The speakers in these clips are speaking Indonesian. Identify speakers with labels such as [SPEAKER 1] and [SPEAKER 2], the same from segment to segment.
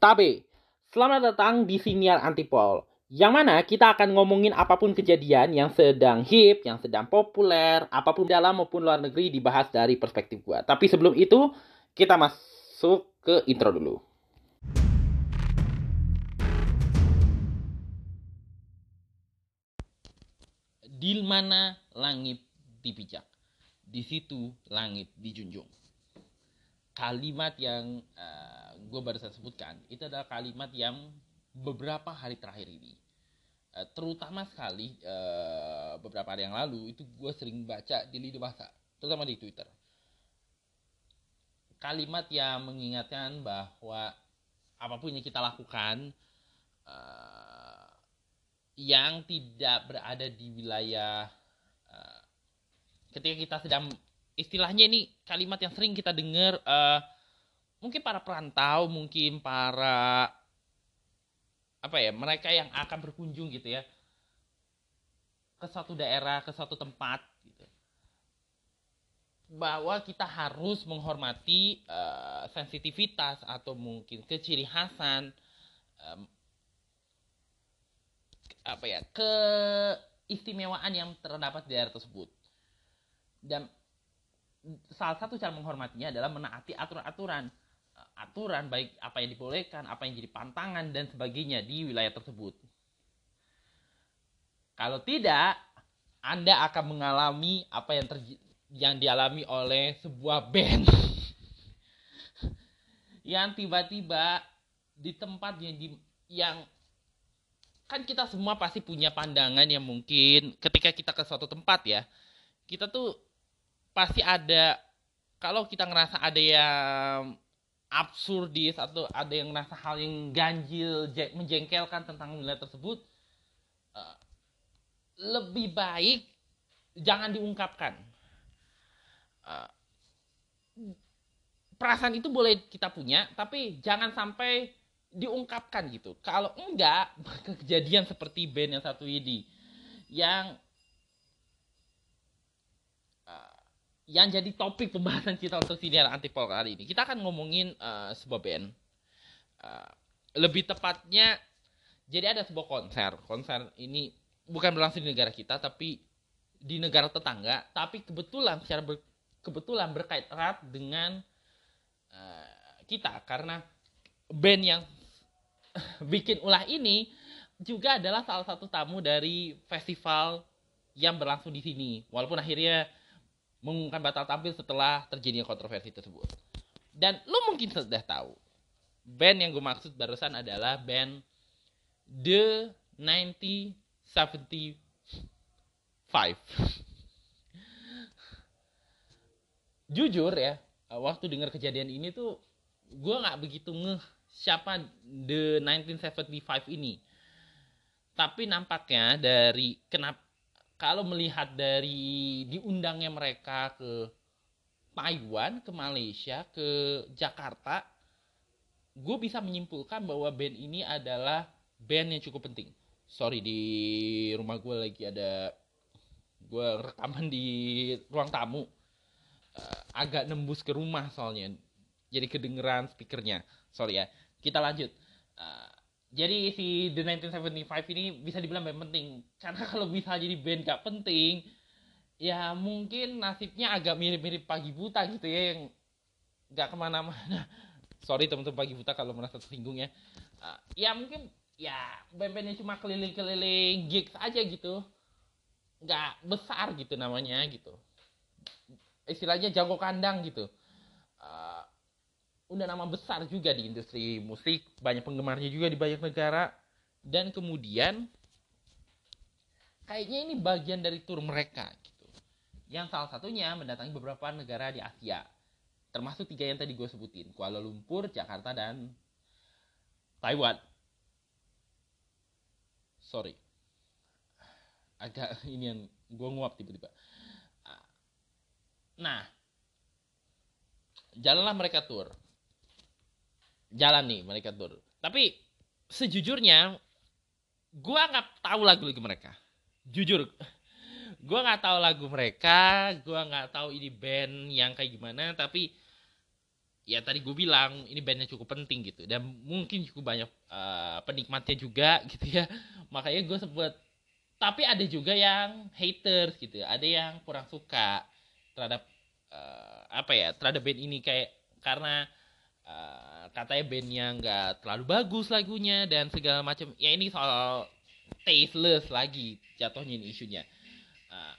[SPEAKER 1] Tabe. Selamat datang di Siniar Antipol. Yang mana kita akan ngomongin apa pun kejadian yang sedang hip, yang sedang populer, apa pun dalam maupun luar negeri dibahas dari perspektif gua. Tapi sebelum itu, kita masuk ke intro dulu. Di mana langit dipijak, di situ langit dijunjung. Kalimat yang uh, gue baru saya sebutkan itu adalah kalimat yang beberapa hari terakhir ini, uh, terutama sekali uh, beberapa hari yang lalu itu gue sering baca di lini masa, terutama di Twitter. Kalimat yang mengingatkan bahwa apa pun yang kita lakukan uh, yang tidak berada di wilayah ketika kita sedang istilahnya ini kalimat yang sering kita dengar uh, mungkin para perantau mungkin para apa ya mereka yang akan berkunjung gitu ya ke suatu daerah ke suatu tempat gitu. Bahwa kita harus menghormati uh, sensitivitas atau mungkin keciri khasan um, apa ya keistimewaan yang terdapat di daerah tersebut. Dan salah satu cara menghormatinya adalah menaati aturan-aturan aturan baik apa yang dibolehkan, apa yang jadi pantangan dan sebagainya di wilayah tersebut. Kalau tidak, Anda akan mengalami apa yang yang dialami oleh sebuah band yang tiba-tiba di tempat yang di, yang kan kita semua pasti punya pandangan yang mungkin ketika kita ke suatu tempat ya kita tuh pasti ada kalau kita ngerasa ada yang absurdis atau ada yang ngerasa hal yang ganjil menjengkelkan tentang wilayah tersebut uh, lebih baik jangan diungkapkan. Uh, perasaan itu boleh kita punya tapi jangan sampai diungkapkan gitu. Kalau enggak kejadian seperti band yang satu ini yang yang jadi topik pembahasan kita untuk siniar antipol kali ini. Kita akan ngomongin uh, sebuah band. Uh, lebih tepatnya, jadi ada sebuah konser. Konser ini bukan berlangsung di negara kita, tapi di negara tetangga. Tapi kebetulan secara ber, kebetulan berkait erat dengan uh, kita karena band yang bikin ulah ini juga adalah salah satu tamu dari festival yang berlangsung di sini. Walaupun akhirnya mengumumkan batal tampil setelah terjadinya kontroversi tersebut. Dan lo mungkin sudah tahu, band yang gue maksud barusan adalah band The 1975. Jujur ya, waktu dengar kejadian ini tuh gue nggak begitu ngeh siapa The 1975 ini. Tapi nampaknya dari kenapa kalau melihat dari diundangnya mereka ke Taiwan, ke Malaysia, ke Jakarta, gue bisa menyimpulkan bahwa band ini adalah band yang cukup penting. Sorry di rumah gue lagi ada gue rekaman di ruang tamu, uh, agak nembus ke rumah soalnya, jadi kedengeran speakernya. Sorry ya. Kita lanjut. Uh, jadi si The 1975 ini bisa dibilang band penting. Karena kalau bisa jadi band gak penting ya mungkin nasibnya agak mirip-mirip pagi buta gitu ya yang gak ke mana-mana. Sorry teman-teman pagi buta kalau merasa tersinggung ya. Uh, ya mungkin ya band-bandnya cuma keliling-keliling gigs aja gitu. Nggak besar gitu namanya gitu. Istilahnya jago kandang gitu. Uh, udah nama besar juga di industri musik, banyak penggemarnya juga di banyak negara. Dan kemudian kayaknya ini bagian dari tur mereka gitu. Yang salah satunya mendatangi beberapa negara di Asia. Termasuk tiga yang tadi gue sebutin, Kuala Lumpur, Jakarta, dan Taiwan. Sorry. Agak ini yang gue nguap tiba-tiba. Nah, jalanlah mereka tur jalan nih mereka tur. Tapi sejujurnya gue nggak tahu lagu-lagu mereka. Jujur. Gue nggak tahu lagu mereka gue nggak tahu ini band yang kayak gimana tapi ya tadi gue bilang ini bandnya cukup penting gitu. Dan mungkin cukup banyak uh, penikmatnya juga gitu ya. Makanya gue sempet tapi ada juga yang haters gitu ada yang kurang suka terhadap uh, apa ya terhadap band ini. Kayak karena uh, katanya bandnya nggak terlalu bagus lagunya dan segala macam ya ini soal tasteless lagi jatuhnya ini isunya uh,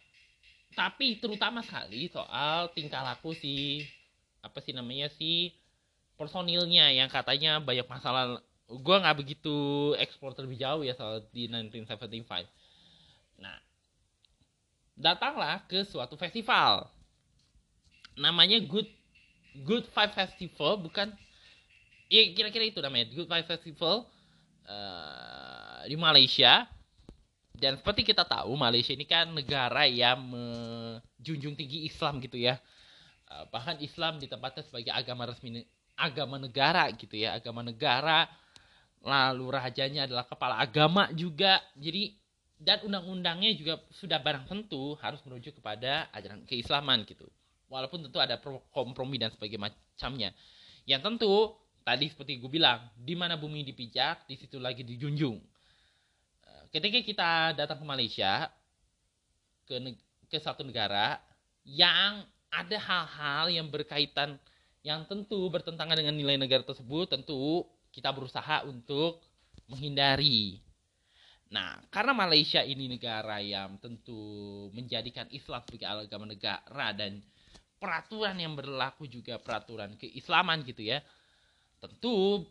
[SPEAKER 1] tapi terutama sekali soal tingkah laku si apa sih namanya si personilnya yang katanya banyak masalah gue nggak begitu ekspor terlebih jauh ya soal di 1975 Nah, datanglah ke suatu festival. Namanya Good Good Five Festival, bukan? Ya kira-kira itu namanya Good Five Festival uh, di Malaysia. Dan seperti kita tahu, Malaysia ini kan negara yang menjunjung tinggi Islam gitu ya. Uh, bahkan Islam ditempatkan sebagai agama resmi agama negara gitu ya, agama negara. Lalu rajanya adalah kepala agama juga. Jadi dan undang-undangnya juga sudah barang tentu harus merujuk kepada ajaran keislaman gitu. Walaupun tentu ada kompromi dan sebagainya macamnya. Yang tentu tadi seperti gue bilang, di mana bumi dipijak, di situ lagi dijunjung. Eh, ketika kita datang ke Malaysia, ke ke satu negara yang ada hal-hal yang berkaitan yang tentu bertentangan dengan nilai negara tersebut, tentu kita berusaha untuk menghindari Nah, karena Malaysia ini negara yang tentu menjadikan Islam sebagai agama negara dan peraturan yang berlaku juga peraturan keislaman gitu ya. Tentu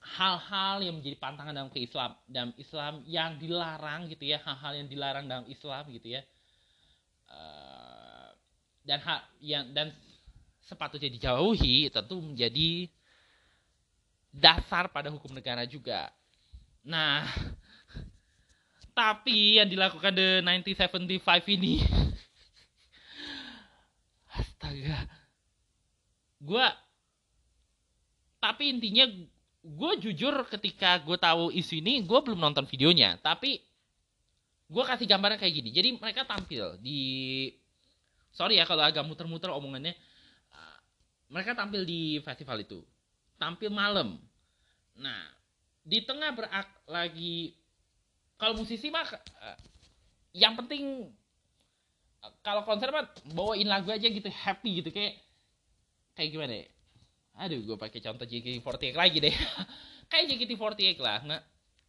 [SPEAKER 1] hal-hal yang menjadi pantangan dalam keislam dalam Islam yang dilarang gitu ya, hal-hal yang dilarang dalam Islam gitu ya. Uh, dan hak yang dan sepatutnya dijauhi tentu menjadi dasar pada hukum negara juga. Nah, tapi yang dilakukan The 1975 ini Astaga Gue Tapi intinya Gue jujur ketika gue tahu isu ini Gue belum nonton videonya. Tapi Gue kasih gambaran kayak gini. Jadi mereka tampil di Sorry ya kalau agak muter-muter omongannya. Mereka tampil di festival itu. Tampil malam. Nah di tengah berak lagi kalau musisi mah uh, yang penting uh, kalau konser mah bawain lagu aja gitu happy gitu. Kayak kayak gimana ya? Aduh, gue pakai contoh JKT48 lagi deh. kayak JKT48 lah. Nggak,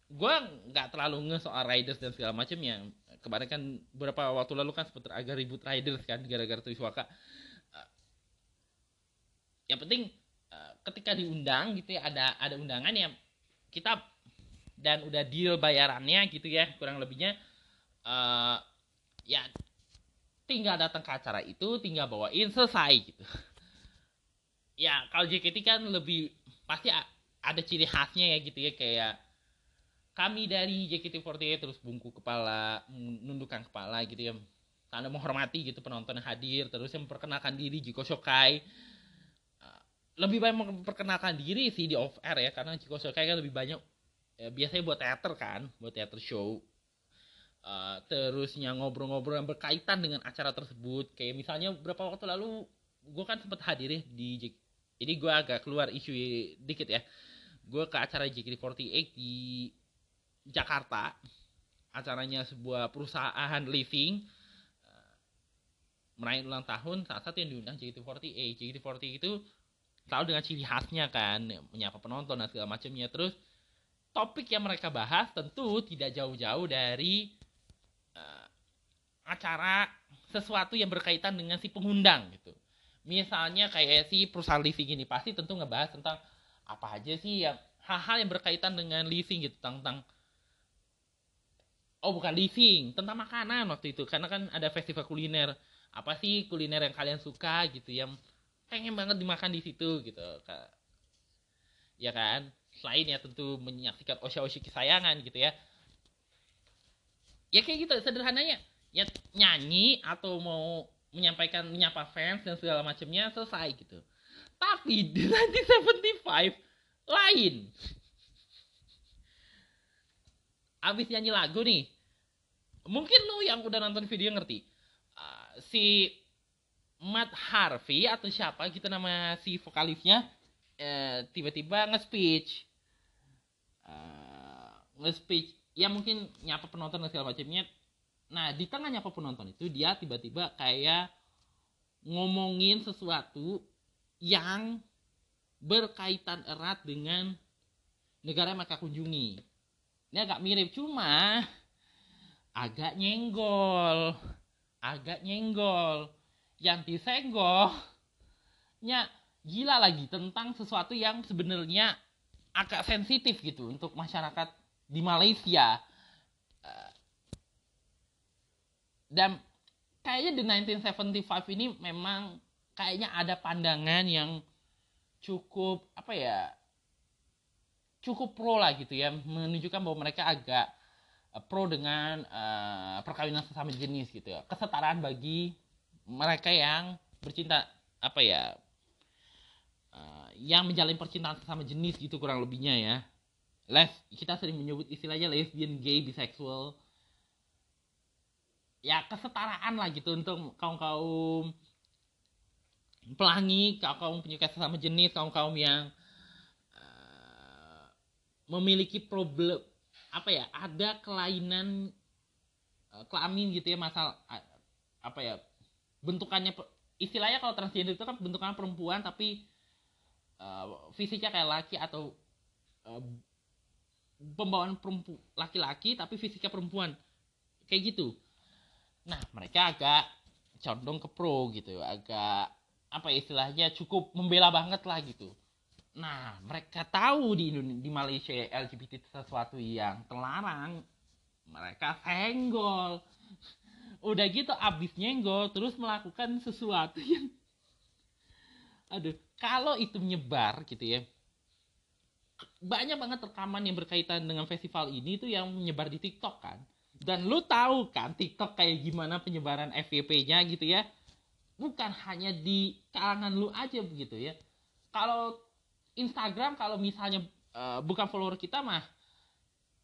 [SPEAKER 1] gue nggak terlalu nge soal riders dan segala macamnya. Kemarin kan beberapa waktu lalu kan sempat agak ribut riders kan gara-gara Triswaka. Uh, yang penting uh, ketika diundang gitu ya ada ada undangan ya kita dan udah deal bayarannya gitu ya kurang lebihnya uh, ya tinggal datang ke acara itu tinggal bawain selesai gitu ya kalau JKT kan lebih pasti ada ciri khasnya ya gitu ya kayak kami dari JKT48 terus bungku kepala menundukkan kepala gitu ya tanda menghormati gitu penonton yang hadir terus yang memperkenalkan diri Jiko Shokai. Uh, lebih banyak memperkenalkan diri sih di off air ya karena Jiko Shokai kan lebih banyak ya, biasanya buat teater kan buat teater show. Uh, terusnya ngobrol-ngobrol yang berkaitan dengan acara tersebut kayak misalnya beberapa waktu lalu gue kan sempat hadir ya di jadi gue agak keluar isu dikit ya. Gue ke acara JKT48 di Jakarta. Acaranya sebuah perusahaan living. Merayakan ulang tahun saat satu yang diundang JKT48 JKT48 itu selalu dengan ciri khasnya kan menyapa penonton dan segala macamnya. Terus topik yang mereka bahas tentu tidak jauh-jauh dari uh, acara sesuatu yang berkaitan dengan si pengundang gitu. Misalnya kayak si perusahaan leasing ini pasti tentu ngebahas tentang apa aja sih yang hal-hal yang berkaitan dengan leasing gitu tentang oh bukan leasing tentang makanan waktu itu. Karena kan ada festival kuliner. Apa sih kuliner yang kalian suka gitu yang pengen banget dimakan di situ gitu ya kan? Selain ya tentu menyaksikan osha-oshi kesayangan gitu ya. Ya kayak gitu sederhananya. Ya nyanyi atau mau menyampaikan menyapa fans dan segala macamnya selesai gitu. Tapi di 1975 lain. Abis nyanyi lagu nih mungkin lu yang udah nonton video ngerti. Uh, si Matt Harvey atau siapa gitu nama si vokalisnya eh, tiba-tiba nge-speech. Uh, nge-speech. Ya mungkin nyapa penonton dan segala macamnya nah di tengah nyapa penonton itu dia tiba-tiba kayak ngomongin sesuatu yang berkaitan erat dengan negara yang mereka kunjungi. Ini agak mirip cuma agak nyenggol agak nyenggol. Yang disenggol nya gila lagi tentang sesuatu yang sebenarnya agak sensitif gitu untuk masyarakat di Malaysia eh, dan kayaknya di 1975 ini memang kayaknya ada pandangan yang cukup apa ya cukup pro lah gitu ya. Menunjukkan bahwa mereka agak uh, pro dengan uh, perkawinan sesama jenis gitu ya. Kesetaraan bagi mereka yang bercinta apa ya uh, yang menjalin percintaan sesama jenis gitu kurang lebihnya ya. Les kita sering menyebut istilahnya lesbian gay bisexual ya kesetaraan lah gitu untuk kaum kaum pelangi kaum kaum penyuka sesama jenis kaum kaum yang memiliki problem apa ya ada kelainan uh, kelamin gitu ya masalah apa ya bentukannya istilahnya kalau transgender itu kan bentukannya perempuan tapi uh, fisiknya kayak laki atau uh, pembawaan perempu laki-laki tapi fisiknya perempuan. Kayak gitu nah mereka agak condong ke pro gitu agak apa ya istilahnya cukup membela banget lah gitu Nah, mereka tahu di Indonesia, di Malaysia LGBT itu sesuatu yang terlarang. Mereka senggol. Udah gitu abis nyenggol terus melakukan sesuatu yang aduh, kalau itu menyebar gitu ya. Banyak banget rekaman yang berkaitan dengan festival ini tuh yang menyebar di TikTok kan. Dan lu tahu kan TikTok kayak gimana penyebaran FYP-nya gitu ya. Bukan hanya di kalangan lu aja begitu ya. Kalau Instagram kalau misalnya uh, bukan follower kita mah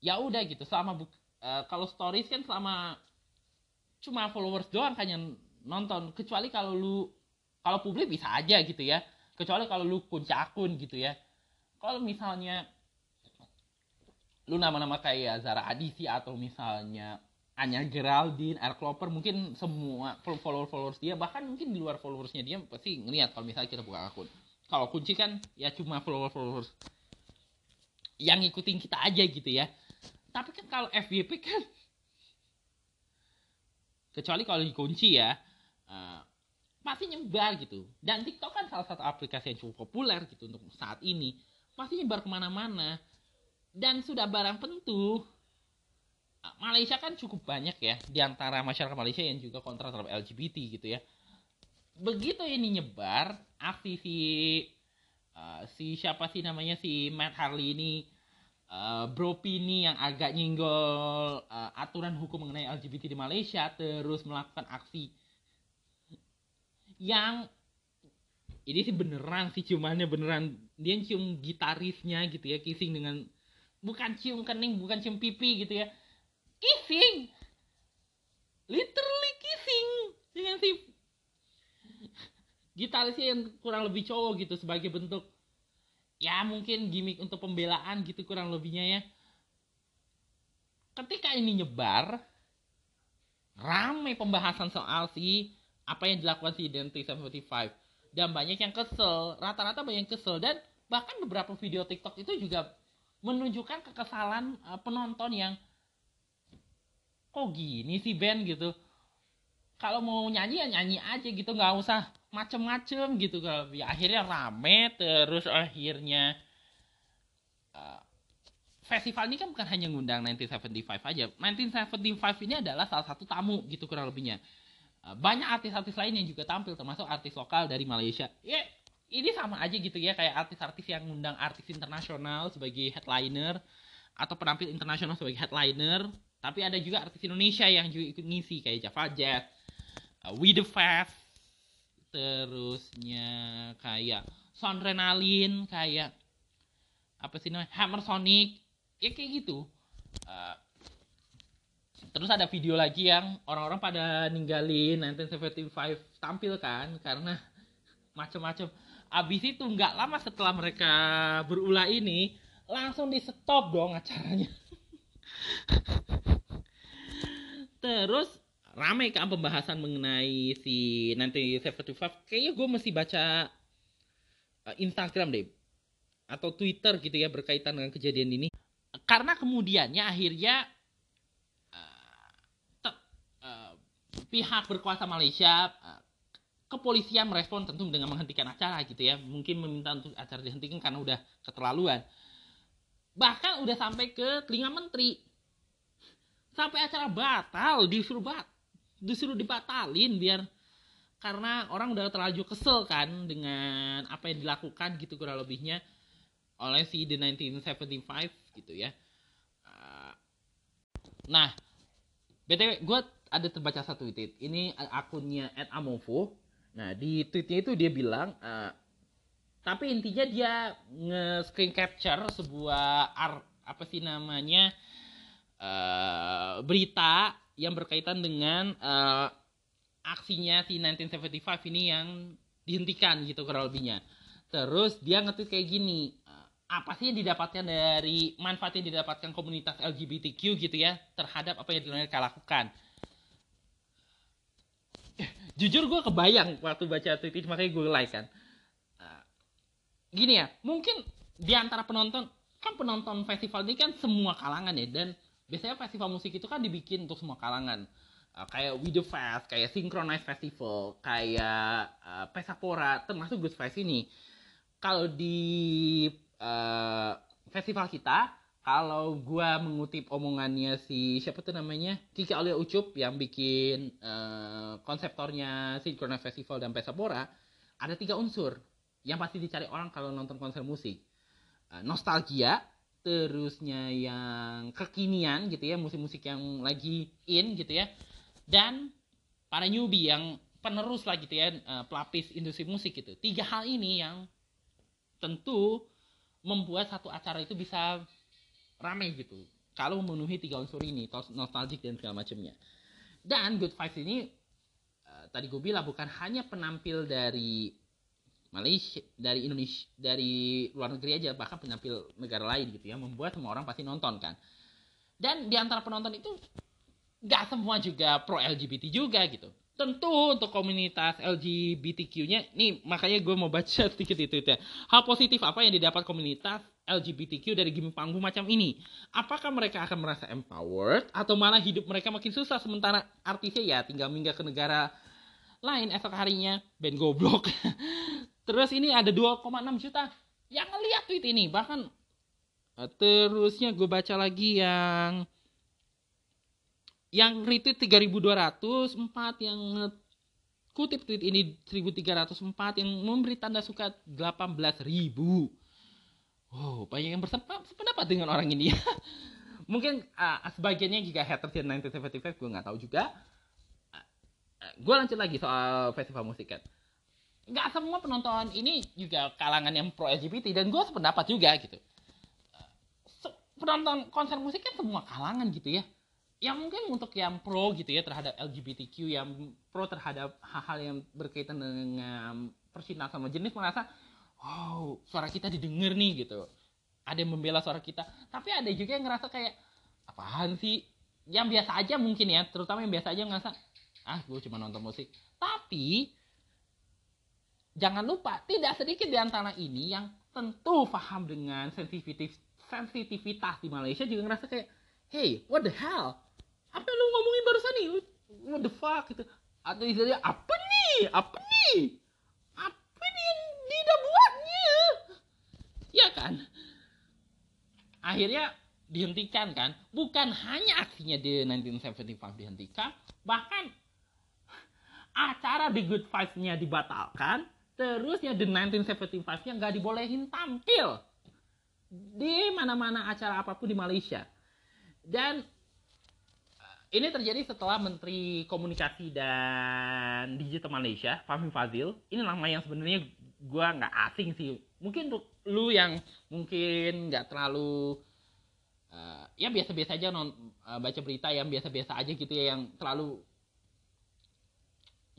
[SPEAKER 1] ya udah gitu selama bu uh, kalau stories kan selama cuma followers doang kan yang nonton kecuali kalau lu kalau publik bisa aja gitu ya kecuali kalau lu kunci akun gitu ya kalau misalnya lu nama-nama kayak Zara Adisi atau misalnya Anya Geraldine, Air Clover mungkin semua follower-followers dia bahkan mungkin di luar followersnya dia pasti ngeliat kalau misalnya kita buka akun. Kalau kunci kan ya cuma follower followers yang ngikutin kita aja gitu ya. Tapi kan kalau FYP kan kecuali kalau dikunci ya uh, pasti nyebar gitu. Dan TikTok kan salah satu aplikasi yang cukup populer gitu untuk saat ini. Pasti nyebar ke mana-mana dan sudah barang tentu Malaysia kan cukup banyak ya di antara masyarakat Malaysia yang juga kontra terhadap LGBT gitu ya. Begitu ini nyebar aksi si uh, si siapa sih namanya si Matt Harley ini uh, Bro ini yang agak nyinggol uh, aturan hukum mengenai LGBT di Malaysia terus melakukan aksi yang ini sih beneran sih ciumannya beneran dia cium gitarisnya gitu ya kissing dengan bukan cium kening bukan cium pipi gitu ya. Kissing. Literally kissing. Dengan si gitarisnya yang kurang lebih cowok gitu sebagai bentuk. Ya mungkin gimmick untuk pembelaan gitu kurang lebihnya ya. Ketika ini nyebar ramai pembahasan soal si apa yang dilakukan si Identity 75 dan banyak yang kesel rata-rata banyak yang kesel. Dan bahkan beberapa video TikTok itu juga menunjukkan kekesalan uh, penonton yang kok gini sih band gitu. Kalau mau nyanyi ya nyanyi aja gitu nggak usah macem-macem gitu. Ya akhirnya rame terus akhirnya uh, festival ini kan bukan hanya ngundang 1975 aja. 1975 ini adalah salah satu tamu gitu kurang lebihnya. Uh, banyak artis-artis lain yang juga tampil termasuk artis lokal dari Malaysia ini sama aja gitu ya kayak artis-artis yang ngundang artis internasional sebagai headliner atau penampil internasional sebagai headliner tapi ada juga artis Indonesia yang juga ikut ngisi kayak Java Jet, uh, We The Fast, terusnya kayak Sonrenalin kayak apa sih namanya Hammer Sonic ya kayak gitu. Uh, terus ada video lagi yang orang-orang pada ninggalin 1975 tampil kan karena macam-macam abis itu nggak lama setelah mereka berulah ini langsung di stop dong acaranya. Terus ramai kan pembahasan mengenai si nanti 75 kayaknya gue mesti baca uh, Instagram deh atau Twitter gitu ya berkaitan dengan kejadian ini. Karena kemudiannya akhirnya uh, uh, pihak berkuasa Malaysia uh, kepolisian merespon tentu dengan menghentikan acara gitu ya. Mungkin meminta untuk acara dihentikan karena udah keterlaluan. Bahkan udah sampai ke telinga menteri. Sampai acara batal disuruh bat disuruh dibatalin biar karena orang udah terlalu kesel kan dengan apa yang dilakukan gitu kurang lebihnya oleh si The 1975 gitu ya. Nah btw gue ada terbaca satu tweet. Ini akunnya at amovo Nah di tweetnya itu dia bilang, uh, tapi intinya dia nge-screen capture sebuah ar apa sih namanya uh, berita yang berkaitan dengan uh, aksinya si 1975 ini yang dihentikan gitu kurang lebihnya. Terus dia nge-tweet kayak gini, apa sih yang didapatkan dari manfaat yang didapatkan komunitas LGBTQ gitu ya terhadap apa yang mereka lakukan jujur gue kebayang waktu baca tweet itu makanya gue like kan uh, gini ya mungkin di antara penonton kan penonton festival ini kan semua kalangan ya dan biasanya festival musik itu kan dibikin untuk semua kalangan uh, kayak Video Fest, kayak Synchronize Festival, kayak uh, Pesapora, termasuk Good Fest ini. Kalau di uh, festival kita kalau gua mengutip omongannya si siapa tuh namanya? Kiki Aulia Ucup yang bikin uh, konseptornya Synchronize Festival dan Pesapora ada tiga unsur yang pasti dicari orang kalau nonton konser musik. Uh, nostalgia terusnya yang kekinian gitu ya musik-musik yang lagi in gitu ya dan para newbie yang penerus lah gitu ya uh, pelapis industri musik gitu. Tiga hal ini yang tentu membuat satu acara itu bisa rame gitu. Kalau memenuhi tiga unsur ini nostalgic dan segala macamnya. Dan Good Vibes ini uh, tadi gue bilang bukan hanya penampil dari Malaysia dari Indonesia dari luar negeri aja bahkan penampil negara lain gitu ya membuat semua orang pasti nonton kan. Dan di antara penonton itu nggak semua juga pro LGBT juga gitu. Tentu untuk komunitas LGBTQ-nya nih makanya gue mau baca sedikit itu ya hal positif apa yang didapat komunitas LGBTQ dari game panggung macam ini. Apakah mereka akan merasa empowered atau malah hidup mereka makin susah? Sementara artisnya ya tinggal minggat ke negara lain esok harinya. Band goblok. Terus ini ada 2,6 juta. Yang ngeliat tweet ini. Bahkan eh, terusnya gue baca lagi yang yang retweet 3204 yang kutip tweet ini 1304 yang memberi tanda suka 18000 oh banyak yang bersependapat dengan orang ini ya. Mungkin uh, sebagiannya juga haters yang 1975 gue nggak tahu juga. Uh, gue lanjut lagi soal festival musik kan. Nggak semua penonton ini juga kalangan yang pro LGBT dan gue sependapat juga gitu. Uh, penonton konser musik kan semua kalangan gitu ya. Yang mungkin untuk yang pro gitu ya terhadap LGBTQ yang pro terhadap hal-hal yang berkaitan dengan percintaan sama jenis merasa wow suara kita didengar nih gitu. Ada yang membela suara kita. Tapi ada juga yang ngerasa kayak apaan sih? Yang biasa aja mungkin ya terutama yang biasa aja ngerasa ah gue cuma nonton musik. Tapi jangan lupa tidak sedikit di antara ini yang tentu paham dengan sensitivitas sensitivitas di Malaysia juga ngerasa kayak hey what the hell? Apa yang lu ngomongin barusan nih? What the fuck? Gitu. Atau istilahnya apa nih? Apa nih apa nih yang tidak buatnya ya kan akhirnya dihentikan kan bukan hanya aksinya di 1975 dihentikan bahkan acara The Good Five-nya dibatalkan terus ya The 1975-nya nggak dibolehin tampil di mana-mana acara apa pun di Malaysia dan ini terjadi setelah Menteri Komunikasi dan Digital Malaysia, Fahmi Fazil. Ini nama yang sebenarnya gue nggak asing sih. Mungkin lu yang mungkin nggak terlalu uh, ya biasa-biasa aja non uh, baca berita yang biasa-biasa aja gitu ya, yang terlalu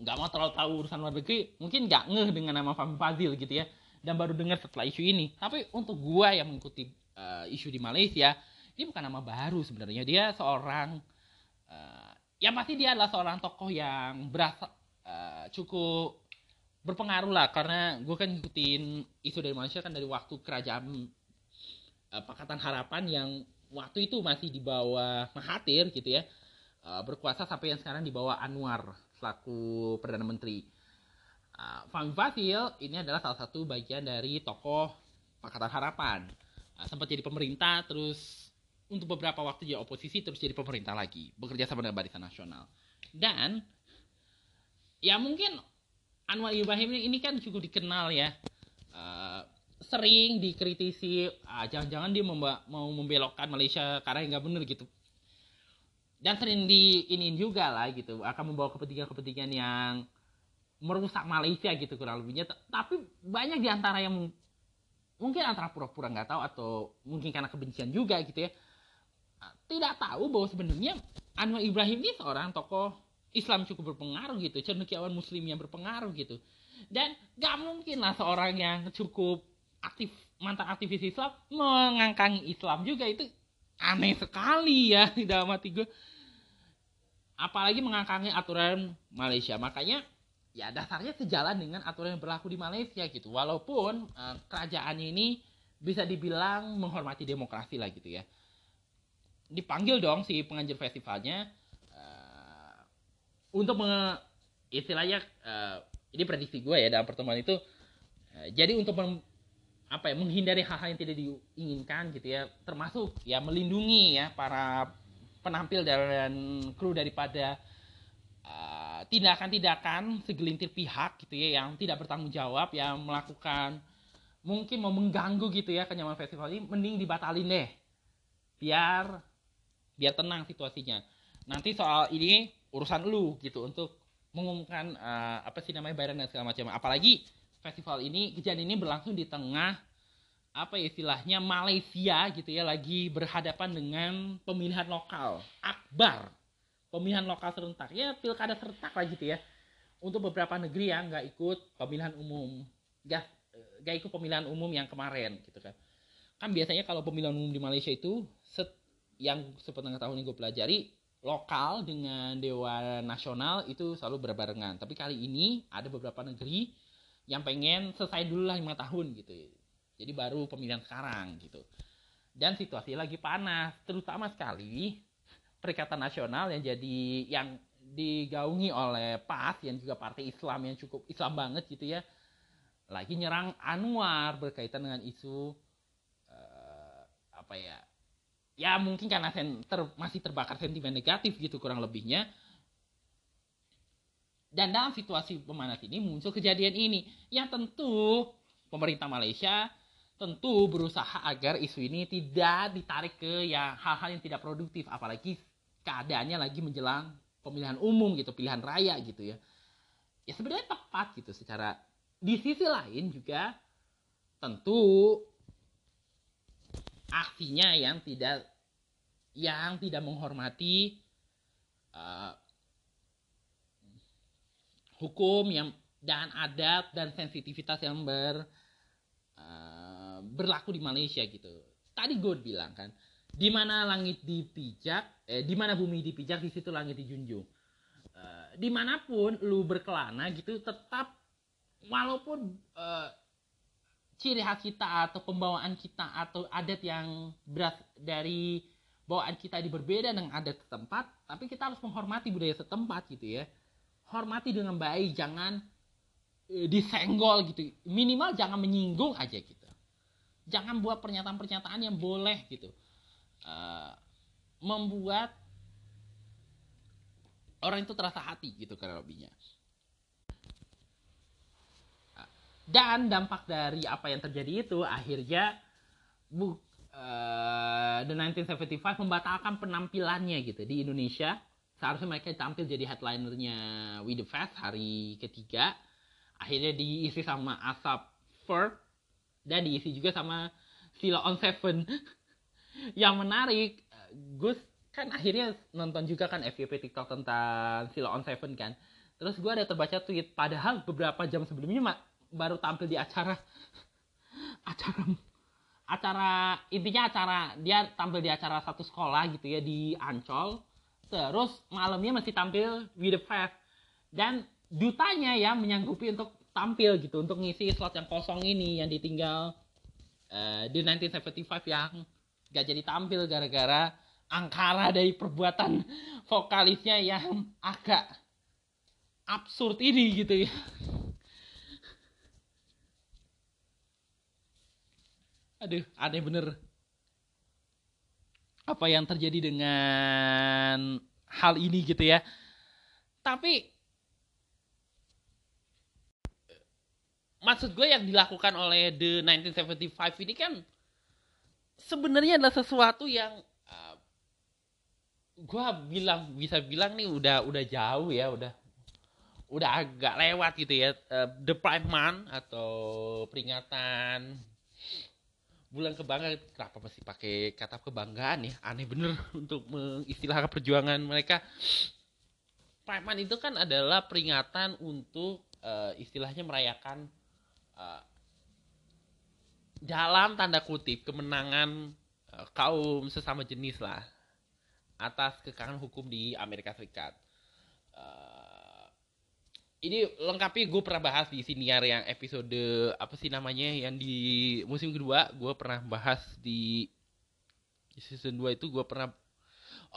[SPEAKER 1] nggak mau terlalu tahu urusan luar negeri, mungkin nggak ngeh dengan nama Fahmi Fazil gitu ya. dan baru dengar setelah isu ini tapi untuk gue yang mengikuti uh, isu di Malaysia ini bukan nama baru sebenarnya dia seorang uh, ya pasti dia adalah seorang tokoh yang berasa uh, cukup berpengaruh lah karena gue kan ngikutin isu dari Malaysia kan dari waktu kerajaan uh, Pakatan Harapan yang waktu itu masih di bawah Mahathir gitu ya uh, berkuasa sampai yang sekarang di bawah Anwar selaku perdana menteri. Uh, Fahmi Fasil ini adalah salah satu bagian dari tokoh Pakatan Harapan. Uh, sempat jadi pemerintah terus untuk beberapa waktu jadi oposisi terus jadi pemerintah lagi bekerja sama dengan Barisan Nasional. Dan ya mungkin Anwar Ibrahim ini kan cukup dikenal ya. Uh, sering dikritisi, ah, jangan-jangan dia memba- mau membelokkan Malaysia karena nggak bener gitu. Dan sering diinin juga lah gitu, akan membawa kepentingan-kepentingan yang merusak Malaysia gitu kurang lebihnya. Tapi banyak di antara yang mungkin antara pura-pura nggak tahu atau mungkin karena kebencian juga gitu ya. Tidak tahu bahwa sebenarnya Anwar Ibrahim ini seorang tokoh Islam cukup berpengaruh gitu, cendekiawan muslim yang berpengaruh gitu. Dan gak mungkin lah seorang yang cukup aktif mantan aktivis Islam mengangkangi Islam juga itu aneh sekali ya dalam hati gue. Apalagi mengangkangi aturan Malaysia. Makanya ya dasarnya sejalan dengan aturan yang berlaku di Malaysia gitu. Walaupun uh, kerajaan ini bisa dibilang menghormati demokrasi lah gitu ya. Dipanggil dong si penganjur festivalnya untuk menge, istilahnya uh, ini prediksi gue ya dalam pertemuan itu uh, jadi untuk mem, apa ya menghindari hal-hal yang tidak diinginkan gitu ya termasuk ya melindungi ya para penampil dan kru daripada tindakan-tindakan uh, segelintir pihak gitu ya yang tidak bertanggung jawab yang melakukan mungkin mau mengganggu gitu ya kenyamanan festival ini mending dibatalin deh. Biar biar tenang situasinya. Nanti soal ini urusan lu gitu untuk mengumumkan uh, apa sih namanya bayaran dan segala macam. Apalagi festival ini kejadian ini berlangsung di tengah apa ya istilahnya Malaysia gitu ya lagi berhadapan dengan pemilihan lokal. Akbar. Pemilihan lokal serentak. Ya pilkada serentak lah gitu ya. Untuk beberapa negeri yang nggak ikut pemilihan umum. Nggak nggak ikut pemilihan umum yang kemarin gitu kan. Kan biasanya kalau pemilihan umum di Malaysia itu set, yang seperti tahun ini gue pelajari lokal dengan dewan nasional itu selalu berbarengan. Tapi kali ini ada beberapa negeri yang pengen selesai dulu lah lima tahun gitu. Jadi baru pemilihan sekarang gitu. Dan situasi lagi panas, terutama sekali Perikatan Nasional yang jadi yang digaungi oleh PAS yang juga partai Islam yang cukup Islam banget gitu ya. Lagi nyerang Anwar berkaitan dengan isu uh, apa ya ya mungkin karena ter, masih terbakar sentimen negatif gitu kurang lebihnya. Dan dalam situasi pemanas ini muncul kejadian ini. Yang tentu pemerintah Malaysia tentu berusaha agar isu ini tidak ditarik ke yang hal-hal yang tidak produktif. Apalagi keadaannya lagi menjelang pemilihan umum gitu pilihan raya gitu ya. Ya sebenarnya tepat gitu secara di sisi lain juga tentu aksinya yang tidak yang tidak menghormati uh, hukum yang dan adat dan sensitivitas yang ber uh, berlaku di Malaysia gitu. Tadi gue bilang kan, di mana langit dipijak, eh di mana bumi dipijak di situ langit dijunjung. Uh, di mana pun lu berkelana gitu tetap walaupun uh, ciri khas kita atau pembawaan kita atau adat yang beras dari bawaan kita ini berbeda dengan adat setempat, tapi kita harus menghormati budaya setempat gitu ya. Hormati dengan baik, jangan e, disenggol gitu. Minimal jangan menyinggung aja gitu. Jangan buat pernyataan-pernyataan yang boleh gitu. Uh, membuat orang itu terasa hati gitu karena lebihnya. Dan dampak dari apa yang terjadi itu akhirnya bu, uh, The 1975 membatalkan penampilannya gitu di Indonesia. Seharusnya mereka tampil jadi headlinernya We The Fest hari ketiga. Akhirnya diisi sama Asap Fur dan diisi juga sama Sila on Seven. Yang menarik, Gus kan akhirnya nonton juga kan FYP TikTok tentang Sila on Seven kan. Terus gue ada terbaca tweet, padahal beberapa jam sebelumnya baru tampil di acara. Acara acara intinya acara dia tampil di acara satu sekolah gitu ya di Ancol. Terus malamnya masih tampil with the five dan dutanya ya menyanggupi untuk tampil gitu untuk ngisi slot yang kosong ini yang ditinggal uh, di 1975 yang gak jadi tampil gara-gara angkara dari perbuatan vokalisnya yang agak absurd ini gitu ya. Aduh, aneh bener. Apa yang terjadi dengan hal ini gitu ya. Tapi maksud gue yang dilakukan oleh The 1975 ini kan sebenarnya adalah sesuatu yang gue bilang bisa bilang nih udah udah jauh ya udah udah agak lewat gitu ya uh, the prime month atau peringatan bulan kebanggaan. Kenapa mesti pakai kata kebanggaan ya? Aneh bener untuk mengistilahkan perjuangan mereka. Prime month itu kan adalah peringatan untuk uh, istilahnya merayakan uh, dalam tanda kutip kemenangan uh, kaum sesama jenis lah atas kekangan hukum di Amerika Serikat. Ini lengkapi gue pernah bahas di siniar yang episode apa sih namanya yang di musim kedua. Gue pernah bahas di season 2 itu gue pernah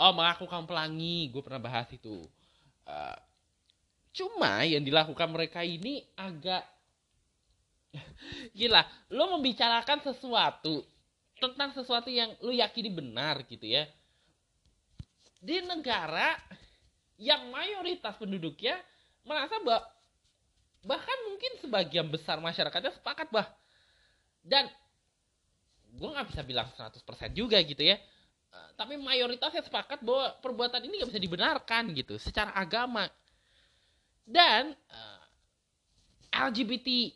[SPEAKER 1] oh mengaku kaum pelangi. Gue pernah bahas itu. Uh, cuma yang dilakukan mereka ini agak gila. Lo membicarakan sesuatu tentang sesuatu yang lo yakini benar gitu ya. Di negara yang mayoritas penduduknya merasa bah bahkan mungkin sebagian besar masyarakatnya sepakat bah. Dan gue nggak bisa bilang 100% juga gitu ya. Uh, tapi mayoritasnya sepakat bahwa perbuatan ini nggak bisa dibenarkan gitu secara agama. Dan eh, LGBT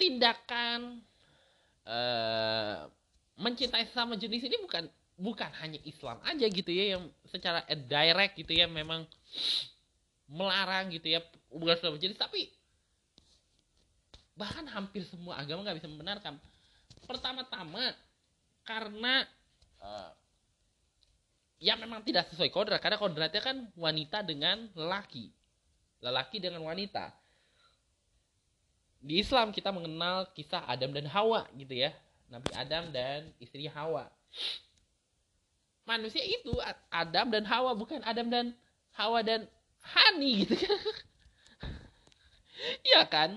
[SPEAKER 1] tindakan uh, mencintai sesama jenis ini bukan bukan hanya Islam aja gitu ya yang secara direct gitu ya memang melarang gitu ya hubungan sesama jenis tapi bahkan hampir semua agama nggak bisa membenarkan. Pertama-tama karena uh, ya memang tidak sesuai kodrat karena kodratnya kan wanita dengan lelaki. Lelaki dengan wanita. Di Islam kita mengenal kisah Adam dan Hawa gitu ya. Nabi Adam dan istri Hawa. Manusia itu Adam dan Hawa bukan Adam dan Hawa dan Hani gitu kan. Iya kan?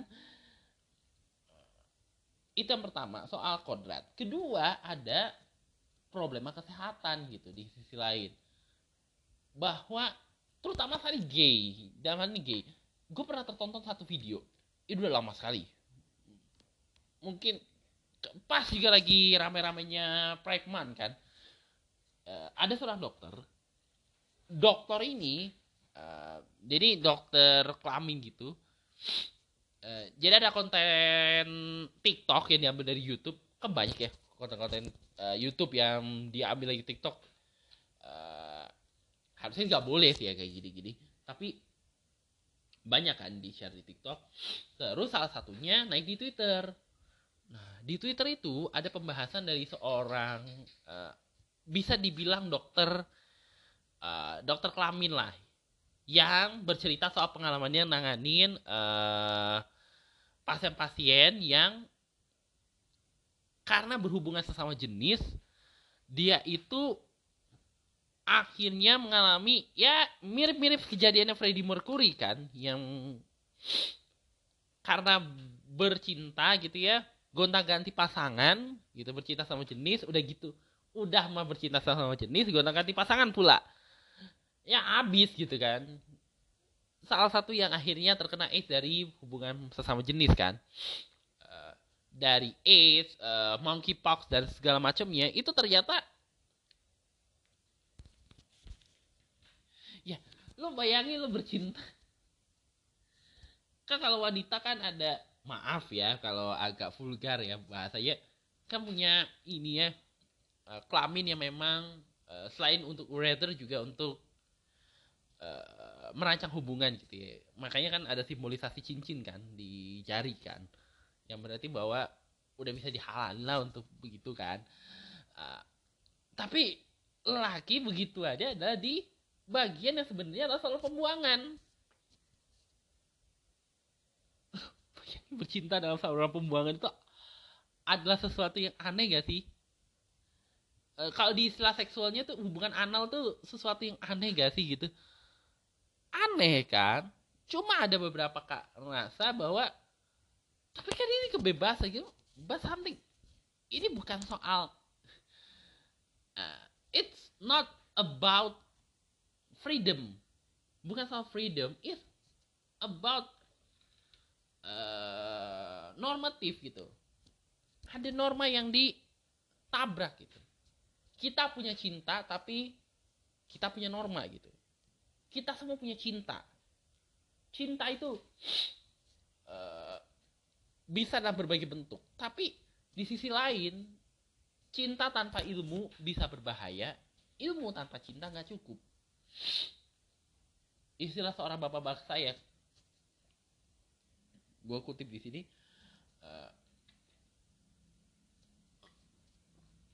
[SPEAKER 1] Itu yang pertama soal kodrat. Kedua ada problema kesehatan gitu di sisi lain. Bahwa terutama sekali gay dalam ini gay gue pernah tertonton satu video. Itu udah lama sekali. Mungkin pas juga lagi rame-ramenya Pride Month kan. Uh, ada seorang dokter. Dokter ini uh, jadi dokter kelamin gitu. Uh, jadi ada konten TikTok yang diambil dari YouTube. Kan banyak ya konten-konten uh, YouTube yang diambil lagi TikTok. Uh, harusnya nggak boleh sih ya kayak gini-gini. Tapi banyak kan di share di TikTok. Terus salah satunya naik di Twitter. Nah di Twitter itu ada pembahasan dari seorang uh, bisa dibilang dokter uh, dokter kelamin lah yang bercerita soal pengalamannya nanganin pasien pasien-pasien yang karena berhubungan sesama jenis dia itu akhirnya mengalami ya mirip-mirip kejadiannya Freddie Mercury kan yang karena bercinta gitu ya gonta-ganti pasangan gitu bercinta sama jenis udah gitu udah mah bercinta sama jenis gonta ganti pasangan pula ya abis gitu kan. Salah satu yang akhirnya terkena AIDS dari hubungan sesama jenis kan. Uh, dari AIDS, uh, monkeypox dan segala macamnya itu ternyata ya lo bayangin lo bercinta. Kan kalau wanita kan ada maaf ya kalau agak vulgar ya bahasanya kan punya ini ya uh, kelamin yang memang selain untuk ureter juga untuk uh, merancang hubungan gitu ya. Makanya kan ada simbolisasi cincin kan di jari kan. Yang berarti bahwa udah bisa dihalalin lah untuk begitu kan uh, tapi laki begitu aja adalah di bagian yang sebenarnya adalah soal pembuangan bercinta dalam saluran pembuangan itu adalah sesuatu yang aneh gak sih? E, kalau di istilah seksualnya tuh hubungan anal tuh sesuatu yang aneh gak sih gitu? Aneh kan? Cuma ada beberapa kak merasa bahwa tapi kan ini kebebasan gitu, but something ini bukan soal uh, it's not about freedom, bukan soal freedom, it's about uh, normatif gitu. Ada norma yang ditabrak gitu. Kita punya cinta tapi kita punya norma gitu kita semua punya cinta. Cinta itu uh, bisa dalam berbagai bentuk. Tapi di sisi lain cinta tanpa ilmu bisa berbahaya. Ilmu tanpa cinta nggak cukup. Istilah seorang bapak bangsa ya gue kutip di sini uh,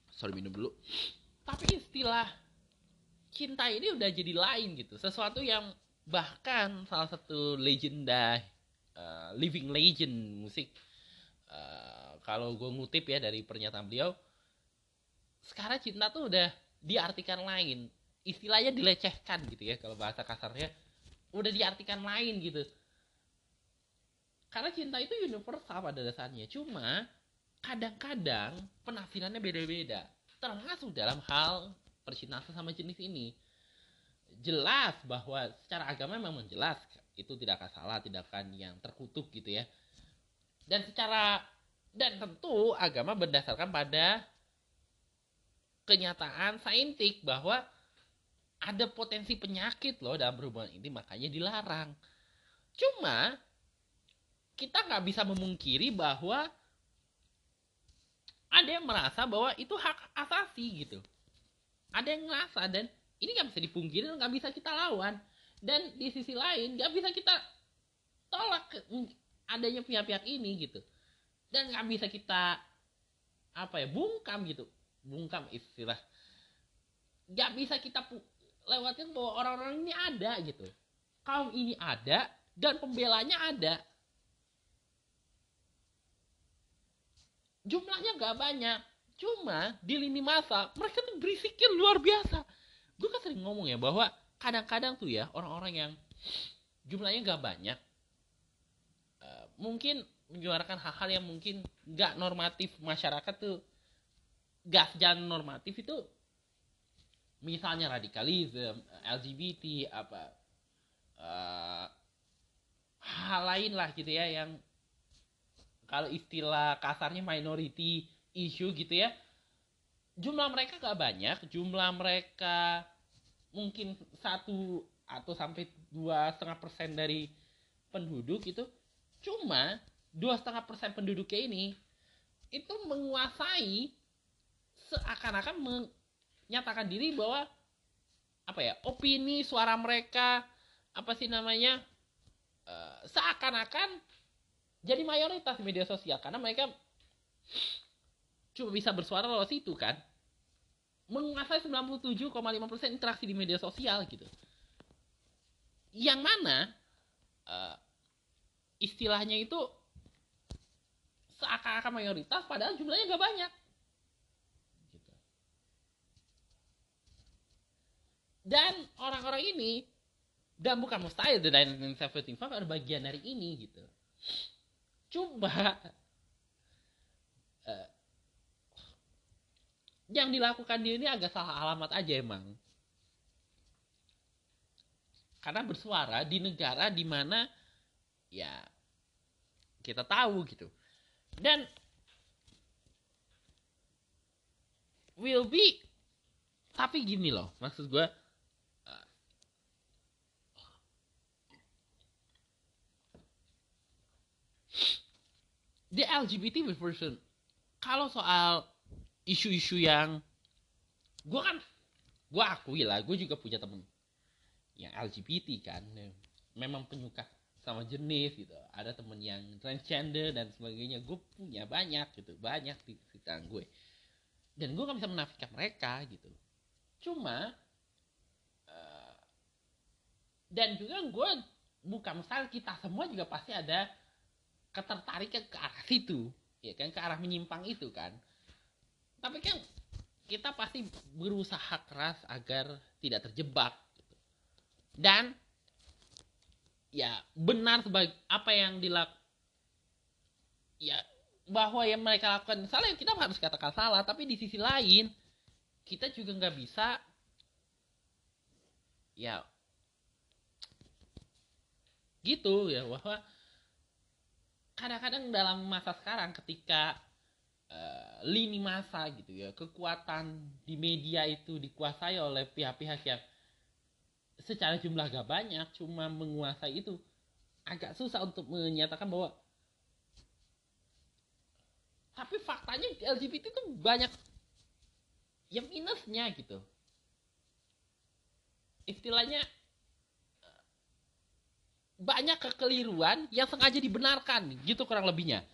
[SPEAKER 1] sorry minum dulu. Tapi istilah cinta ini udah jadi lain gitu sesuatu yang bahkan salah satu legenda uh, living legend musik uh, kalau gue ngutip ya dari pernyataan beliau sekarang cinta tuh udah diartikan lain istilahnya dilecehkan gitu ya kalau bahasa kasarnya udah diartikan lain gitu karena cinta itu universal pada dasarnya. Cuma kadang-kadang penafsirannya beda-beda. Termasuk dalam hal percintaan sama jenis ini. Jelas bahwa secara agama memang jelas itu tidak akan salah, tidak akan yang terkutuk gitu ya. Dan secara dan tentu agama berdasarkan pada kenyataan saintik bahwa ada potensi penyakit loh dalam berhubungan ini makanya dilarang. Cuma kita nggak bisa memungkiri bahwa ada yang merasa bahwa itu hak asasi gitu ada yang merasa dan ini nggak bisa dipungkiri nggak bisa kita lawan. Dan di sisi lain nggak bisa kita tolak adanya pihak-pihak ini gitu. Dan nggak bisa kita apa ya bungkam gitu. Bungkam istilah. Nggak bisa kita lewatin bahwa orang-orang ini ada gitu. Kaum ini ada dan pembelanya ada. Jumlahnya gak banyak cuma di lini masa mereka tuh berisiknya luar biasa. Gue kan sering ngomong ya bahwa kadang-kadang tuh ya orang-orang yang jumlahnya gak banyak uh, mungkin menyuarakan hal-hal yang mungkin gak normatif masyarakat tuh gak sejalan normatif itu misalnya radikalisme LGBT apa uh, hal lain lah gitu ya yang kalau istilah kasarnya minority issue gitu ya. Jumlah mereka gak banyak jumlah mereka mungkin satu atau sampai dua setengah persen dari penduduk itu cuma dua setengah persen penduduknya ini itu menguasai seakan-akan menyatakan diri bahwa apa ya opini suara mereka apa sih namanya uh, seakan-akan jadi mayoritas di media sosial. Karena mereka cuma bisa bersuara lewat situ kan? Menguasai 97,5% interaksi di media sosial gitu. Yang mana uh, istilahnya itu seakan-akan mayoritas padahal jumlahnya gak banyak. Dan orang-orang ini dan bukan mustahil The 1975 ada bagian dari ini gitu. Coba uh, yang dilakukan dia ini agak salah alamat aja emang. Karena bersuara di negara di mana ya kita tahu gitu. Dan will be tapi gini loh maksud gue the LGBT version kalau soal isu-isu yang gue kan gue akui lah gue juga punya temen yang LGBT kan memang penyuka sama jenis gitu. Ada temen yang transgender dan sebagainya gue punya banyak gitu banyak di sekitar gue. Dan gue gak bisa menafikan mereka gitu. Cuma uh, dan juga gue bukan misal kita semua juga pasti ada ketertarikan ke arah situ ya kan ke arah menyimpang itu kan tapi kan kita pasti berusaha keras agar tidak terjebak. Dan ya benar sebagai apa yang dilak ya bahwa yang mereka lakukan salah ya kita harus katakan salah. Tapi di sisi lain kita juga nggak bisa ya gitu ya bahwa kadang-kadang dalam masa sekarang ketika uh, lini masa gitu ya kekuatan di media itu dikuasai oleh pihak-pihak yang secara jumlah gak banyak cuma menguasai itu agak susah untuk menyatakan bahwa tapi faktanya LGBT itu banyak yang minusnya gitu. Istilahnya banyak kekeliruan yang sengaja dibenarkan gitu kurang lebihnya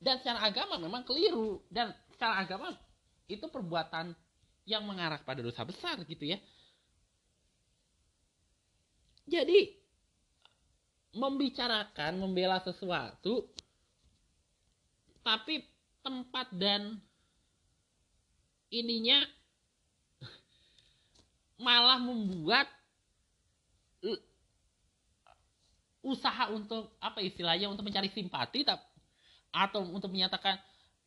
[SPEAKER 1] dan secara agama memang keliru. Dan secara agama itu perbuatan yang mengarah pada dosa besar gitu ya. Jadi membicarakan, membela sesuatu tapi tempat dan ininya malah membuat usaha untuk apa istilahnya untuk mencari simpati atau untuk menyatakan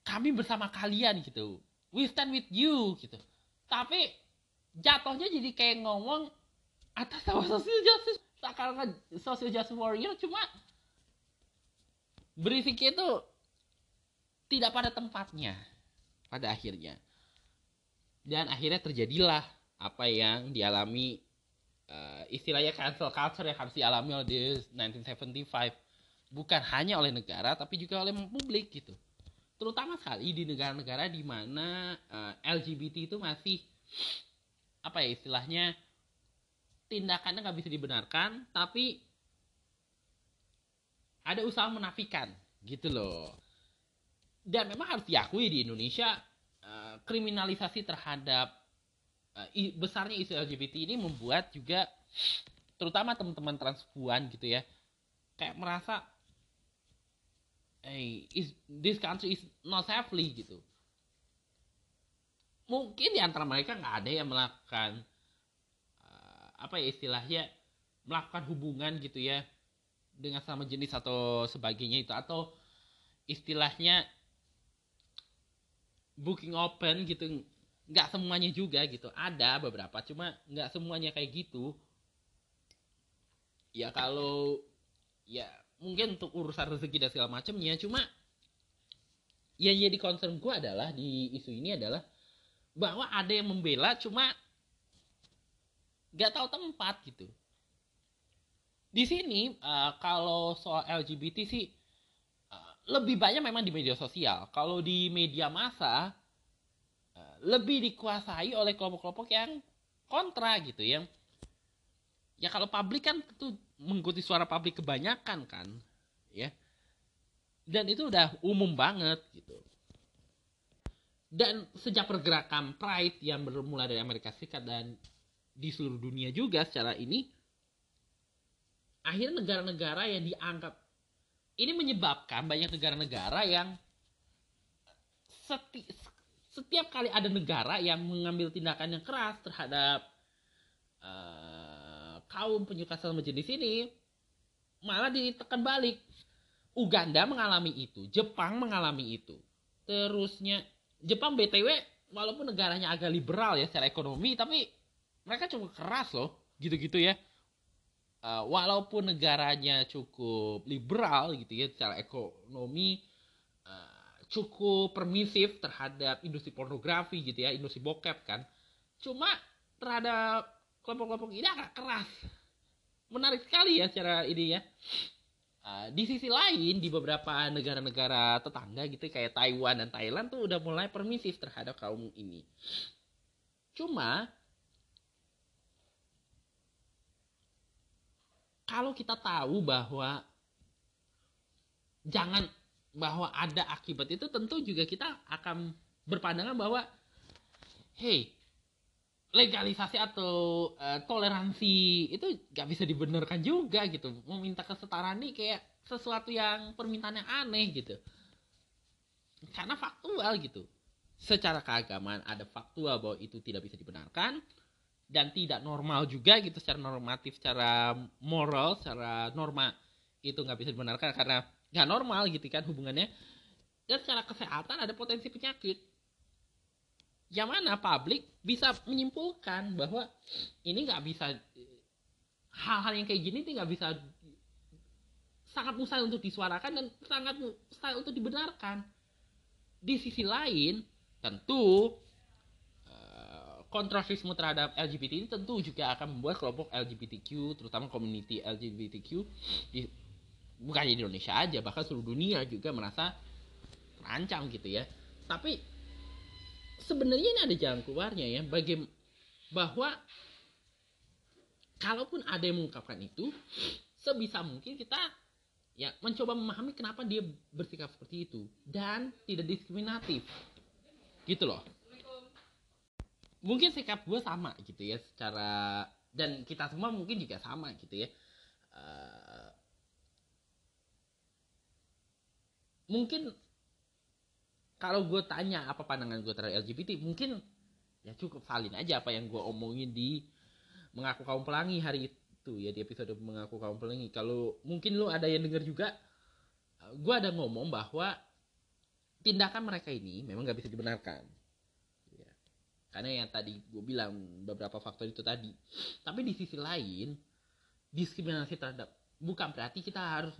[SPEAKER 1] kami bersama kalian gitu. We stand with you gitu. Tapi jatuhnya jadi kayak ngomong atas nama social justice seakan social justice warrior cuma berisiknya itu tidak pada tempatnya pada akhirnya. Dan akhirnya terjadilah apa yang dialami uh, istilahnya cancel culture yang harus dialami oleh di 1975 bukan hanya oleh negara tapi juga oleh publik gitu. Terutama sekali di negara-negara di mana uh, eh, LGBT itu masih apa ya istilahnya tindakannya nggak bisa dibenarkan tapi ada usaha menafikan gitu loh. Dan memang harus diakui di Indonesia uh, kriminalisasi terhadap uh, besarnya isu LGBT ini membuat juga terutama teman-teman transpuan gitu ya kayak merasa hey is this country is not safely gitu. Mungkin di antara mereka nggak ada yang melakukan apa ya istilahnya melakukan hubungan gitu ya dengan sama jenis atau sebagainya itu atau istilahnya booking open gitu nggak semuanya juga gitu. Ada beberapa cuma nggak semuanya kayak gitu. Ya kalau ya mungkin untuk urusan rezeki dan segala macamnya cuma yang jadi concern gue adalah di isu ini adalah bahwa ada yang membela cuma nggak tahu tempat gitu. Di sini uh, kalau soal LGBT sih uh, lebih banyak memang di media sosial. Kalau di media massa uh, lebih dikuasai oleh kelompok-kelompok yang kontra gitu yang ya kalau publik kan tentu mengikuti suara publik kebanyakan kan ya. Dan itu udah umum banget gitu. Dan sejak pergerakan Pride yang bermula dari Amerika Serikat dan di seluruh dunia juga secara ini akhirnya negara-negara yang dianggap ini menyebabkan banyak negara-negara yang seti, setiap kali ada negara yang mengambil tindakan yang keras terhadap uh, kaum penyuka sesama jenis ini malah ditekan balik. Uganda mengalami itu Jepang mengalami itu. Terusnya Jepang BTW walaupun negaranya agak liberal ya secara ekonomi tapi mereka cukup keras loh gitu-gitu ya. Uh, walaupun negaranya cukup liberal gitu ya secara ekonomi uh, cukup permisif terhadap industri pornografi gitu ya industri bokep kan. Cuma terhadap kelompok-kelompok ini agak keras. Menarik sekali ya secara ini ya. Uh, di sisi lain di beberapa negara-negara tetangga gitu kayak Taiwan dan Thailand tuh udah mulai permisif terhadap kaum ini. Cuma kalau kita tahu bahwa jangan bahwa ada akibat itu tentu juga kita akan berpandangan bahwa hey legalisasi atau uh, toleransi itu gak bisa dibenarkan juga gitu. Meminta kesetaraan ini kayak sesuatu yang permintaan yang aneh gitu. Karena faktual gitu. Secara keagamaan ada faktual bahwa itu tidak bisa dibenarkan dan tidak normal juga gitu secara normatif secara moral secara norma itu nggak bisa dibenarkan karena nggak normal gitu kan hubungannya. Dan secara kesehatan ada potensi penyakit yang mana publik bisa menyimpulkan bahwa ini nggak bisa hal-hal yang kayak gini nggak bisa sangat mustahil untuk disuarakan dan sangat mustahil untuk dibenarkan. Di sisi lain tentu eh, kontroversisme terhadap LGBT ini tentu juga akan membuat kelompok LGBTQ terutama community LGBTQ di bukan di Indonesia aja bahkan seluruh dunia juga merasa terancam gitu ya. Tapi sebenarnya ini ada jalan keluarnya ya. Bagi bahwa kalaupun ada yang mengungkapkan itu sebisa mungkin kita ya mencoba memahami kenapa dia bersikap seperti itu. Dan tidak diskriminatif. Gitu loh. Mungkin sikap gue sama gitu ya secara dan kita semua mungkin juga sama gitu ya. Uh, mungkin kalau gue tanya apa pandangan gue terhadap LGBT mungkin ya cukup salin aja apa yang gue omongin di mengaku kaum pelangi hari itu ya di episode mengaku kaum pelangi. Kalau mungkin lo ada yang denger juga gue ada ngomong bahwa tindakan mereka ini memang gak bisa dibenarkan. Ya. karena yang tadi gue bilang beberapa faktor itu tadi. Tapi di sisi lain diskriminasi terhadap bukan berarti kita harus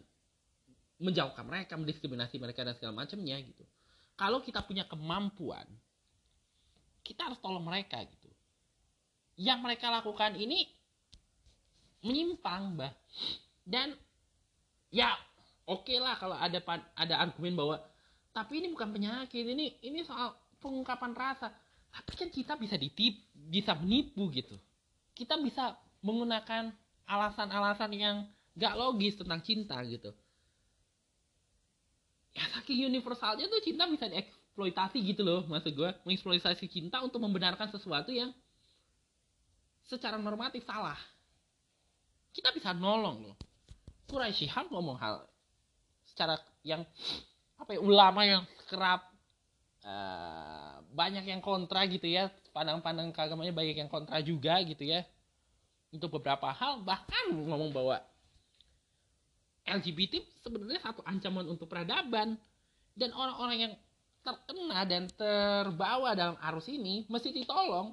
[SPEAKER 1] menjauhkan mereka mendiskriminasi mereka dan segala macamnya gitu kalau kita punya kemampuan kita harus tolong mereka gitu. Yang mereka lakukan ini menyimpang bah dan ya oke okay lah kalau ada ada argumen bahwa tapi ini bukan penyakit ini ini soal pengungkapan rasa. Tapi kan kita bisa ditip bisa menipu gitu. Kita bisa menggunakan alasan-alasan yang gak logis tentang cinta gitu ya saking universalnya tuh cinta bisa dieksploitasi gitu loh maksud gue mengeksploitasi cinta untuk membenarkan sesuatu yang secara normatif salah. Kita bisa nolong loh. Quraisy Shihab ngomong hal secara yang apa ya ulama yang kerap uh, banyak yang kontra gitu ya. Pandang-pandang keagamannya banyak yang kontra juga gitu ya. Untuk beberapa hal bahkan ngomong bahwa LGBT sebenarnya satu ancaman untuk peradaban. Dan orang-orang yang terkena dan terbawa dalam arus ini mesti ditolong.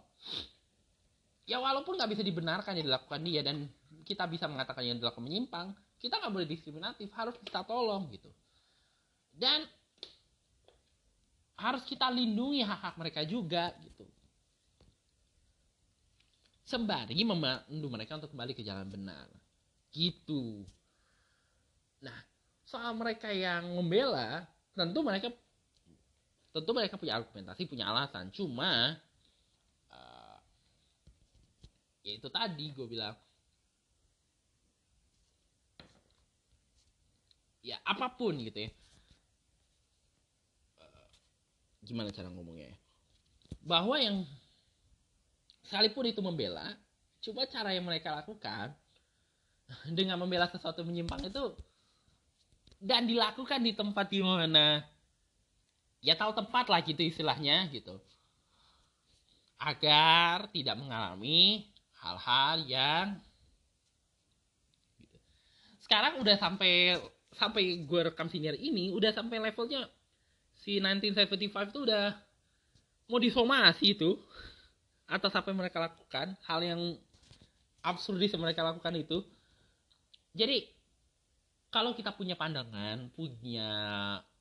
[SPEAKER 1] Ya walaupun nggak bisa dibenarkan yang dilakukan dia dan kita bisa mengatakan yang dilakukan menyimpang kita nggak boleh diskriminatif harus kita tolong gitu. Dan harus kita lindungi hak-hak mereka juga gitu. Sembari memandu mereka untuk kembali ke jalan benar. Gitu soal mereka yang membela, tentu mereka tentu mereka punya argumentasi, punya alasan. Cuma uh, ya itu tadi gue bilang ya apa pun gitu ya. Uh, gimana cara ngomongnya ya? Bahwa yang sekalipun itu membela, cuma cara yang mereka lakukan dengan membela sesuatu menyimpang itu dan dilakukan di tempat di mana? Ya tahu tempat lah gitu istilahnya gitu. Agar tidak mengalami hal-hal yang gitu. sekarang udah sampai sampai gue rekam senior ini udah sampai levelnya si 1975 itu udah mau disomasi itu atas apa yang mereka lakukan hal yang absurdis yang mereka lakukan itu. Jadi kalau kita punya pandangan, punya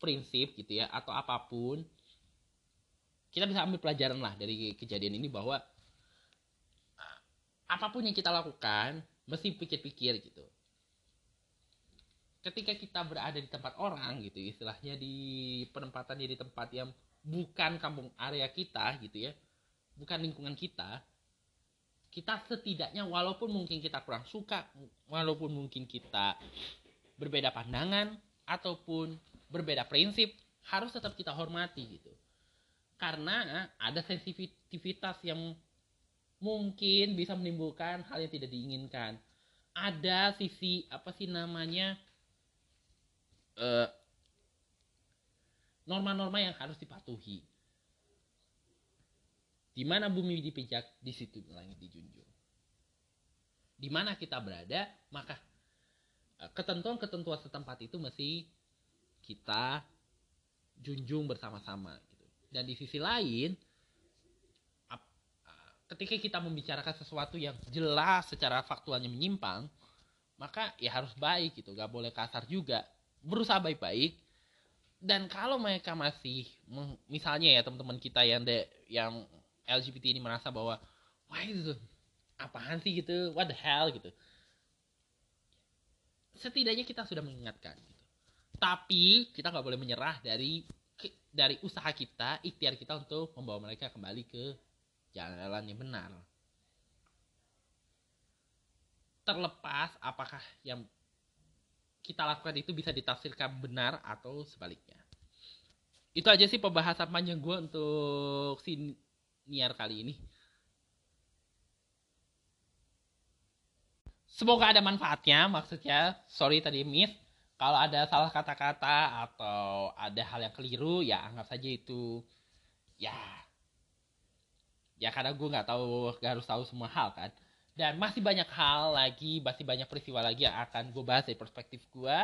[SPEAKER 1] prinsip gitu ya atau apa pun, kita bisa ambil pelajaran lah dari kejadian ini bahwa uh, apa pun yang kita lakukan mesti pikir-pikir gitu. Ketika kita berada di tempat orang gitu, istilahnya di penempatan di tempat yang bukan kampung area kita gitu ya, bukan lingkungan kita, kita setidaknya walaupun mungkin kita kurang suka walaupun mungkin kita berbeda pandangan ataupun berbeda prinsip harus tetap kita hormati gitu. Karena ada sensitivitas yang mungkin bisa menimbulkan hal yang tidak diinginkan. Ada sisi apa sih namanya uh, norma-norma yang harus dipatuhi. Di mana bumi dipijak, di situ langit dijunjung. Di mana kita berada, maka ketentuan-ketentuan setempat itu mesti kita junjung bersama-sama. Gitu. Dan di sisi lain, ketika kita membicarakan sesuatu yang jelas secara faktualnya menyimpang, maka ya harus baik gitu, gak boleh kasar juga. Berusaha baik-baik. Dan kalau mereka masih, misalnya ya teman-teman kita yang de, yang LGBT ini merasa bahwa wah itu apaan sih gitu what the hell gitu setidaknya kita sudah mengingatkan gitu. Tapi kita nggak boleh menyerah dari dari usaha kita ikhtiar kita untuk membawa mereka kembali ke jalan yang benar. Terlepas apakah yang kita lakukan itu bisa ditafsirkan benar atau sebaliknya. Itu aja sih pembahasan panjang gue untuk si Niar kali ini. Semoga ada manfaatnya, maksudnya. Sorry tadi miss. Kalau ada salah kata-kata atau ada hal yang keliru, ya anggap saja itu. Ya. Ya karena gue nggak tahu gak harus tahu semua hal kan. Dan masih banyak hal lagi masih banyak peristiwa lagi yang akan gue bahas dari perspektif gue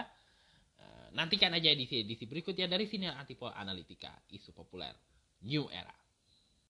[SPEAKER 1] uh, nantikan aja di edisi berikutnya dari sini Antipol Analitika isu populer new era